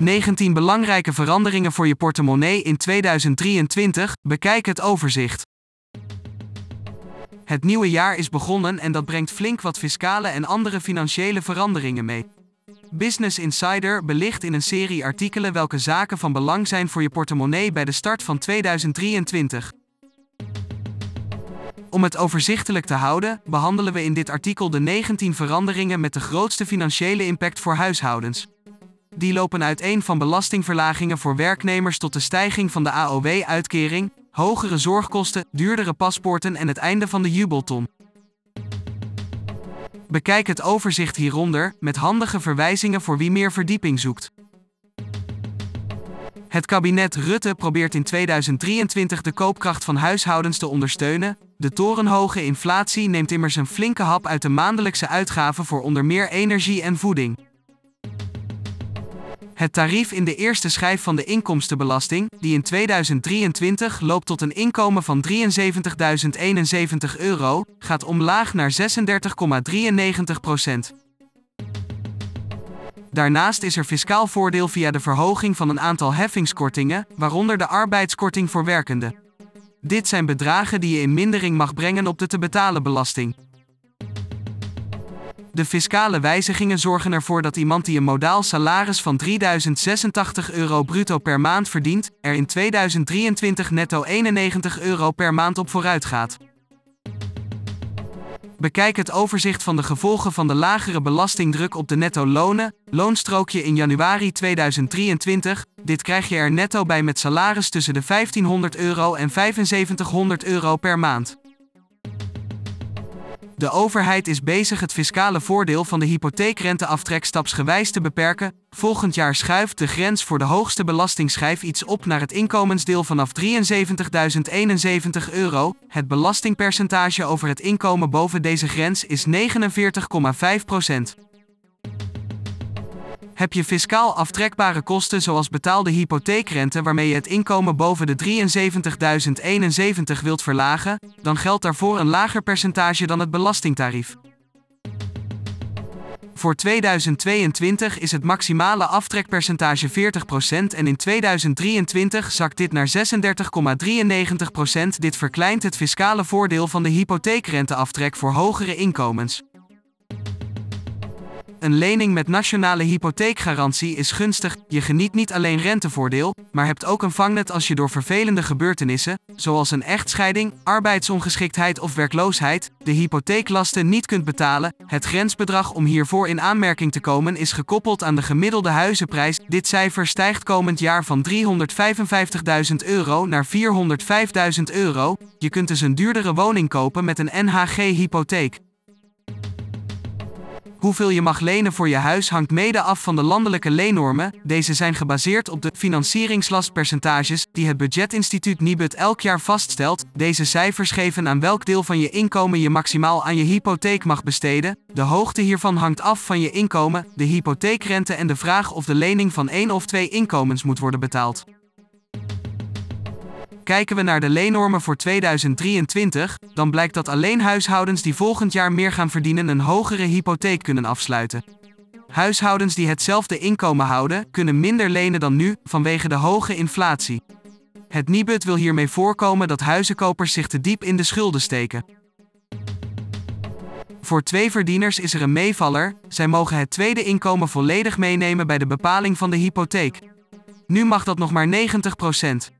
19 belangrijke veranderingen voor je portemonnee in 2023. Bekijk het overzicht. Het nieuwe jaar is begonnen en dat brengt flink wat fiscale en andere financiële veranderingen mee. Business Insider belicht in een serie artikelen welke zaken van belang zijn voor je portemonnee bij de start van 2023. Om het overzichtelijk te houden, behandelen we in dit artikel de 19 veranderingen met de grootste financiële impact voor huishoudens. Die lopen uiteen van belastingverlagingen voor werknemers tot de stijging van de AOW-uitkering, hogere zorgkosten, duurdere paspoorten en het einde van de jubelton. Bekijk het overzicht hieronder met handige verwijzingen voor wie meer verdieping zoekt. Het kabinet Rutte probeert in 2023 de koopkracht van huishoudens te ondersteunen. De torenhoge inflatie neemt immers een flinke hap uit de maandelijkse uitgaven voor onder meer energie en voeding. Het tarief in de eerste schijf van de inkomstenbelasting, die in 2023 loopt tot een inkomen van 73.071 euro, gaat omlaag naar 36,93 procent. Daarnaast is er fiscaal voordeel via de verhoging van een aantal heffingskortingen, waaronder de arbeidskorting voor werkenden. Dit zijn bedragen die je in mindering mag brengen op de te betalen belasting. De fiscale wijzigingen zorgen ervoor dat iemand die een modaal salaris van 3086 euro bruto per maand verdient, er in 2023 netto 91 euro per maand op vooruit gaat. Bekijk het overzicht van de gevolgen van de lagere belastingdruk op de netto lonen, loonstrookje in januari 2023. Dit krijg je er netto bij met salaris tussen de 1500 euro en 7500 euro per maand. De overheid is bezig het fiscale voordeel van de hypotheekrenteaftrek stapsgewijs te beperken. Volgend jaar schuift de grens voor de hoogste belastingschijf iets op naar het inkomensdeel vanaf 73.071 euro. Het belastingpercentage over het inkomen boven deze grens is 49,5 procent. Heb je fiscaal aftrekbare kosten zoals betaalde hypotheekrente waarmee je het inkomen boven de 73.071 wilt verlagen, dan geldt daarvoor een lager percentage dan het belastingtarief. Voor 2022 is het maximale aftrekpercentage 40% en in 2023 zakt dit naar 36,93%. Dit verkleint het fiscale voordeel van de hypotheekrenteaftrek voor hogere inkomens. Een lening met nationale hypotheekgarantie is gunstig. Je geniet niet alleen rentevoordeel, maar hebt ook een vangnet als je door vervelende gebeurtenissen, zoals een echtscheiding, arbeidsongeschiktheid of werkloosheid, de hypotheeklasten niet kunt betalen. Het grensbedrag om hiervoor in aanmerking te komen is gekoppeld aan de gemiddelde huizenprijs. Dit cijfer stijgt komend jaar van 355.000 euro naar 405.000 euro. Je kunt dus een duurdere woning kopen met een NHG-hypotheek. Hoeveel je mag lenen voor je huis hangt mede af van de landelijke leennormen. Deze zijn gebaseerd op de financieringslastpercentages die het budgetinstituut Nibud elk jaar vaststelt. Deze cijfers geven aan welk deel van je inkomen je maximaal aan je hypotheek mag besteden. De hoogte hiervan hangt af van je inkomen, de hypotheekrente en de vraag of de lening van één of twee inkomens moet worden betaald. Kijken we naar de leennormen voor 2023, dan blijkt dat alleen huishoudens die volgend jaar meer gaan verdienen een hogere hypotheek kunnen afsluiten. Huishoudens die hetzelfde inkomen houden, kunnen minder lenen dan nu vanwege de hoge inflatie. Het Nibud wil hiermee voorkomen dat huizenkopers zich te diep in de schulden steken. Voor twee verdieners is er een meevaller, zij mogen het tweede inkomen volledig meenemen bij de bepaling van de hypotheek. Nu mag dat nog maar 90%.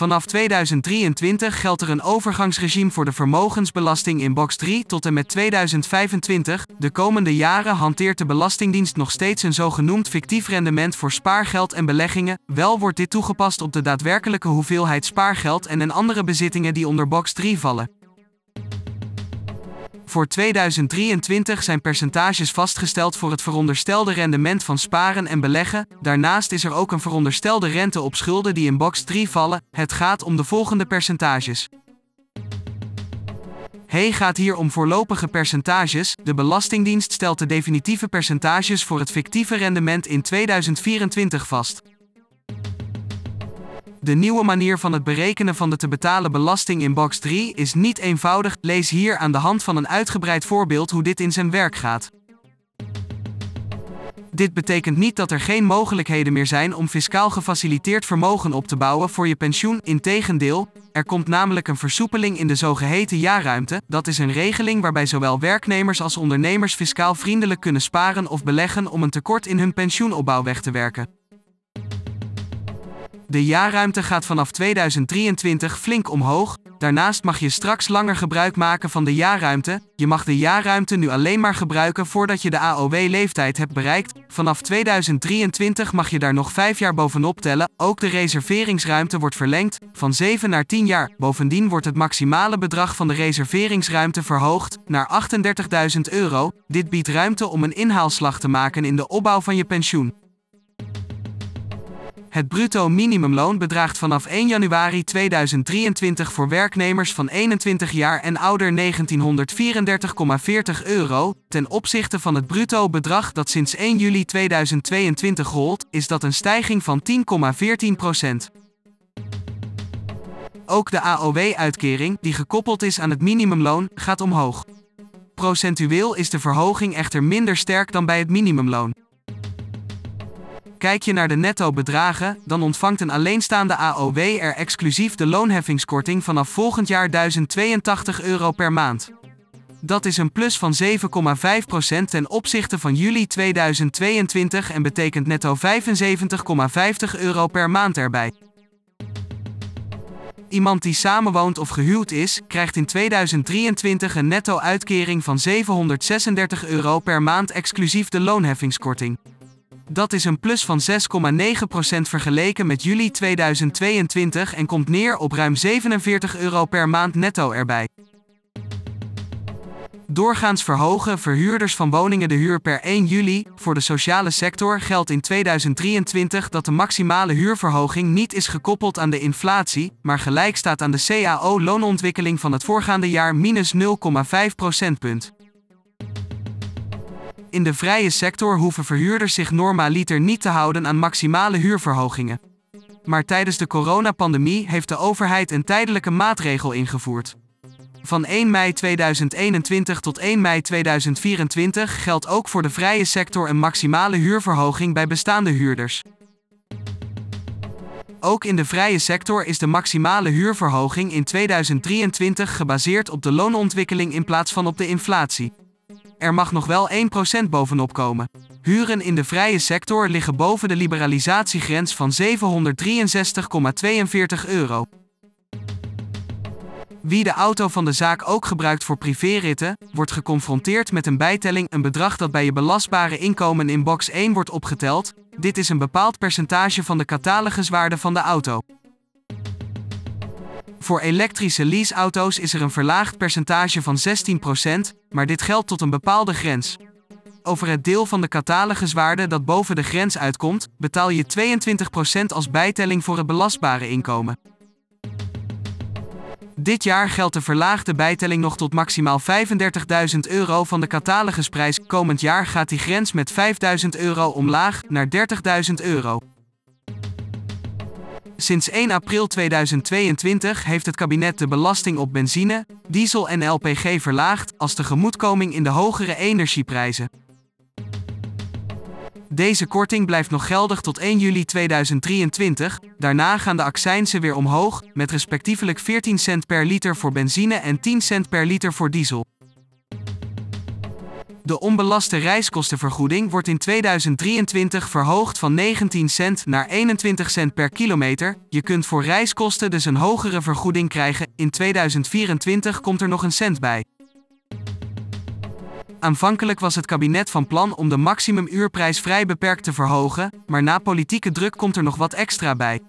Vanaf 2023 geldt er een overgangsregime voor de vermogensbelasting in box 3 tot en met 2025. De komende jaren hanteert de Belastingdienst nog steeds een zogenoemd fictief rendement voor spaargeld en beleggingen. Wel wordt dit toegepast op de daadwerkelijke hoeveelheid spaargeld en en andere bezittingen die onder box 3 vallen. Voor 2023 zijn percentages vastgesteld voor het veronderstelde rendement van sparen en beleggen. Daarnaast is er ook een veronderstelde rente op schulden die in box 3 vallen. Het gaat om de volgende percentages. He gaat hier om voorlopige percentages. De Belastingdienst stelt de definitieve percentages voor het fictieve rendement in 2024 vast. De nieuwe manier van het berekenen van de te betalen belasting in box 3 is niet eenvoudig. Lees hier aan de hand van een uitgebreid voorbeeld hoe dit in zijn werk gaat. Dit betekent niet dat er geen mogelijkheden meer zijn om fiscaal gefaciliteerd vermogen op te bouwen voor je pensioen. Integendeel, er komt namelijk een versoepeling in de zogeheten jaarruimte. Dat is een regeling waarbij zowel werknemers als ondernemers fiscaal vriendelijk kunnen sparen of beleggen om een tekort in hun pensioenopbouw weg te werken. De jaarruimte gaat vanaf 2023 flink omhoog. Daarnaast mag je straks langer gebruik maken van de jaarruimte. Je mag de jaarruimte nu alleen maar gebruiken voordat je de AOW-leeftijd hebt bereikt. Vanaf 2023 mag je daar nog 5 jaar bovenop tellen. Ook de reserveringsruimte wordt verlengd van 7 naar 10 jaar. Bovendien wordt het maximale bedrag van de reserveringsruimte verhoogd naar 38.000 euro. Dit biedt ruimte om een inhaalslag te maken in de opbouw van je pensioen. Het bruto minimumloon bedraagt vanaf 1 januari 2023 voor werknemers van 21 jaar en ouder 1934,40 euro. Ten opzichte van het bruto bedrag dat sinds 1 juli 2022 rolt, is dat een stijging van 10,14 procent. Ook de AOW-uitkering, die gekoppeld is aan het minimumloon, gaat omhoog. Procentueel is de verhoging echter minder sterk dan bij het minimumloon. Kijk je naar de netto-bedragen, dan ontvangt een alleenstaande AOW er exclusief de loonheffingskorting vanaf volgend jaar 1082 euro per maand. Dat is een plus van 7,5% ten opzichte van juli 2022 en betekent netto 75,50 euro per maand erbij. Iemand die samenwoont of gehuwd is, krijgt in 2023 een netto-uitkering van 736 euro per maand exclusief de loonheffingskorting. Dat is een plus van 6,9% vergeleken met juli 2022 en komt neer op ruim 47 euro per maand netto erbij. Doorgaans verhogen verhuurders van woningen de huur per 1 juli. Voor de sociale sector geldt in 2023 dat de maximale huurverhoging niet is gekoppeld aan de inflatie, maar gelijk staat aan de CAO-loonontwikkeling van het voorgaande jaar minus 0,5 procentpunt. In de vrije sector hoeven verhuurders zich normaliter niet te houden aan maximale huurverhogingen. Maar tijdens de coronapandemie heeft de overheid een tijdelijke maatregel ingevoerd. Van 1 mei 2021 tot 1 mei 2024 geldt ook voor de vrije sector een maximale huurverhoging bij bestaande huurders. Ook in de vrije sector is de maximale huurverhoging in 2023 gebaseerd op de loonontwikkeling in plaats van op de inflatie. Er mag nog wel 1% bovenop komen. Huren in de vrije sector liggen boven de liberalisatiegrens van 763,42 euro. Wie de auto van de zaak ook gebruikt voor privéritten, wordt geconfronteerd met een bijtelling, een bedrag dat bij je belastbare inkomen in box 1 wordt opgeteld. Dit is een bepaald percentage van de cataloguswaarde van de auto. Voor elektrische leaseauto's is er een verlaagd percentage van 16%, maar dit geldt tot een bepaalde grens. Over het deel van de cataloguswaarde dat boven de grens uitkomt, betaal je 22% als bijtelling voor het belastbare inkomen. Dit jaar geldt de verlaagde bijtelling nog tot maximaal 35.000 euro van de catalogusprijs. Komend jaar gaat die grens met 5.000 euro omlaag naar 30.000 euro. Sinds 1 april 2022 heeft het kabinet de belasting op benzine, diesel en LPG verlaagd als tegemoetkoming in de hogere energieprijzen. Deze korting blijft nog geldig tot 1 juli 2023. Daarna gaan de accijnsen weer omhoog, met respectievelijk 14 cent per liter voor benzine en 10 cent per liter voor diesel. De onbelaste reiskostenvergoeding wordt in 2023 verhoogd van 19 cent naar 21 cent per kilometer. Je kunt voor reiskosten dus een hogere vergoeding krijgen. In 2024 komt er nog een cent bij. Aanvankelijk was het kabinet van plan om de maximumuurprijs vrij beperkt te verhogen, maar na politieke druk komt er nog wat extra bij.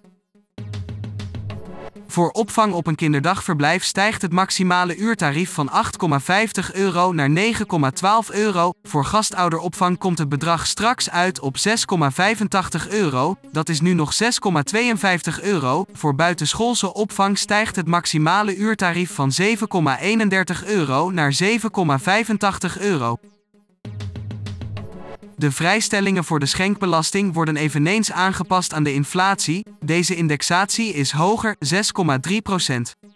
Voor opvang op een kinderdagverblijf stijgt het maximale uurtarief van 8,50 euro naar 9,12 euro. Voor gastouderopvang komt het bedrag straks uit op 6,85 euro. Dat is nu nog 6,52 euro. Voor buitenschoolse opvang stijgt het maximale uurtarief van 7,31 euro naar 7,85 euro. De vrijstellingen voor de schenkbelasting worden eveneens aangepast aan de inflatie. Deze indexatie is hoger 6,3%.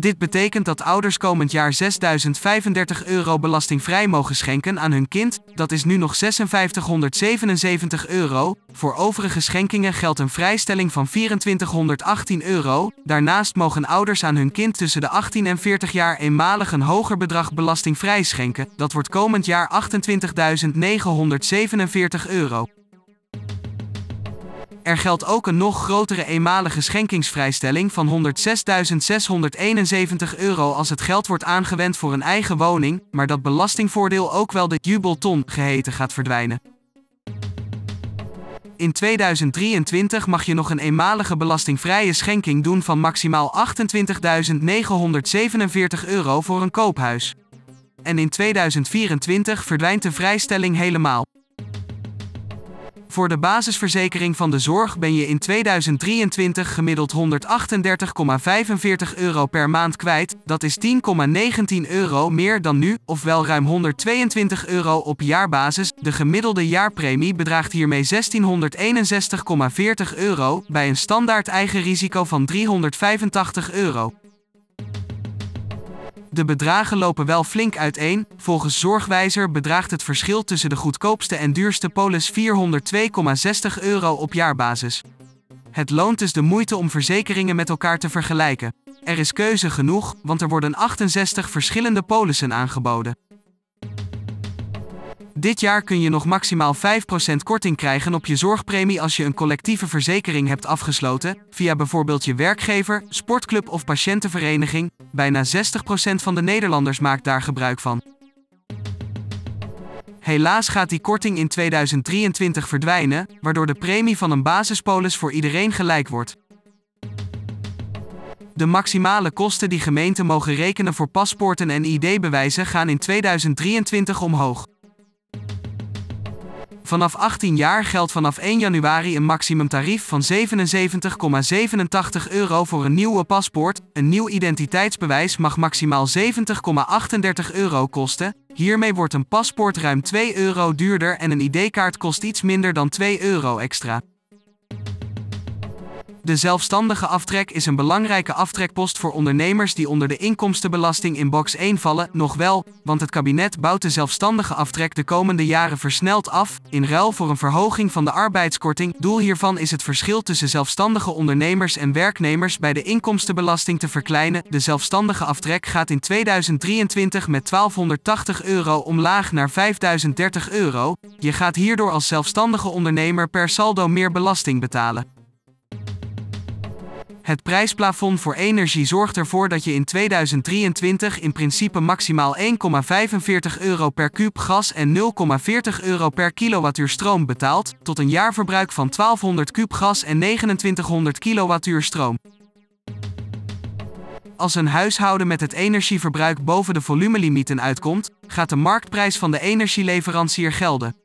Dit betekent dat ouders komend jaar 6.035 euro belastingvrij mogen schenken aan hun kind, dat is nu nog 5677 euro. Voor overige schenkingen geldt een vrijstelling van 2418 euro. Daarnaast mogen ouders aan hun kind tussen de 18 en 40 jaar eenmalig een hoger bedrag belastingvrij schenken, dat wordt komend jaar 28.947 euro. Er geldt ook een nog grotere eenmalige schenkingsvrijstelling van 106.671 euro als het geld wordt aangewend voor een eigen woning, maar dat belastingvoordeel ook wel de jubelton geheten gaat verdwijnen. In 2023 mag je nog een eenmalige belastingvrije schenking doen van maximaal 28.947 euro voor een koophuis. En in 2024 verdwijnt de vrijstelling helemaal. Voor de basisverzekering van de zorg ben je in 2023 gemiddeld 138,45 euro per maand kwijt. Dat is 10,19 euro meer dan nu, ofwel ruim 122 euro op jaarbasis. De gemiddelde jaarpremie bedraagt hiermee 1661,40 euro bij een standaard eigen risico van 385 euro. De bedragen lopen wel flink uiteen. Volgens Zorgwijzer bedraagt het verschil tussen de goedkoopste en duurste polis 402,60 euro op jaarbasis. Het loont dus de moeite om verzekeringen met elkaar te vergelijken. Er is keuze genoeg, want er worden 68 verschillende polissen aangeboden. Dit jaar kun je nog maximaal 5% korting krijgen op je zorgpremie als je een collectieve verzekering hebt afgesloten, via bijvoorbeeld je werkgever, sportclub of patiëntenvereniging. Bijna 60% van de Nederlanders maakt daar gebruik van. Helaas gaat die korting in 2023 verdwijnen, waardoor de premie van een basispolis voor iedereen gelijk wordt. De maximale kosten die gemeenten mogen rekenen voor paspoorten en ID-bewijzen gaan in 2023 omhoog. Vanaf 18 jaar geldt vanaf 1 januari een maximumtarief van 77,87 euro voor een nieuwe paspoort. Een nieuw identiteitsbewijs mag maximaal 70,38 euro kosten. Hiermee wordt een paspoort ruim 2 euro duurder en een ID-kaart kost iets minder dan 2 euro extra. De zelfstandige aftrek is een belangrijke aftrekpost voor ondernemers die onder de inkomstenbelasting in box 1 vallen, nog wel, want het kabinet bouwt de zelfstandige aftrek de komende jaren versneld af, in ruil voor een verhoging van de arbeidskorting. Doel hiervan is het verschil tussen zelfstandige ondernemers en werknemers bij de inkomstenbelasting te verkleinen. De zelfstandige aftrek gaat in 2023 met 1280 euro omlaag naar 5030 euro. Je gaat hierdoor als zelfstandige ondernemer per saldo meer belasting betalen. Het prijsplafond voor energie zorgt ervoor dat je in 2023 in principe maximaal 1,45 euro per kuub gas en 0,40 euro per kilowattuur stroom betaalt, tot een jaarverbruik van 1200 kuub gas en 2900 kilowattuur stroom. Als een huishouden met het energieverbruik boven de volumelimieten uitkomt, gaat de marktprijs van de energieleverancier gelden.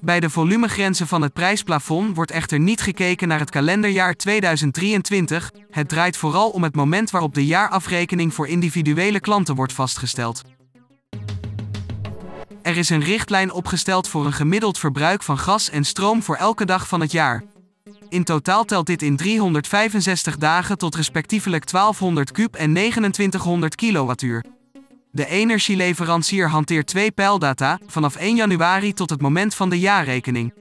Bij de volumegrenzen van het prijsplafond wordt echter niet gekeken naar het kalenderjaar 2023. Het draait vooral om het moment waarop de jaarafrekening voor individuele klanten wordt vastgesteld. Er is een richtlijn opgesteld voor een gemiddeld verbruik van gas en stroom voor elke dag van het jaar. In totaal telt dit in 365 dagen tot respectievelijk 1200 kub en 2900 kilowattuur. De energieleverancier hanteert twee pijldata, vanaf 1 januari tot het moment van de jaarrekening.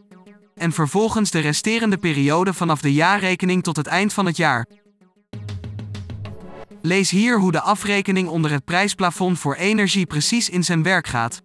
En vervolgens de resterende periode vanaf de jaarrekening tot het eind van het jaar. Lees hier hoe de afrekening onder het prijsplafond voor energie precies in zijn werk gaat.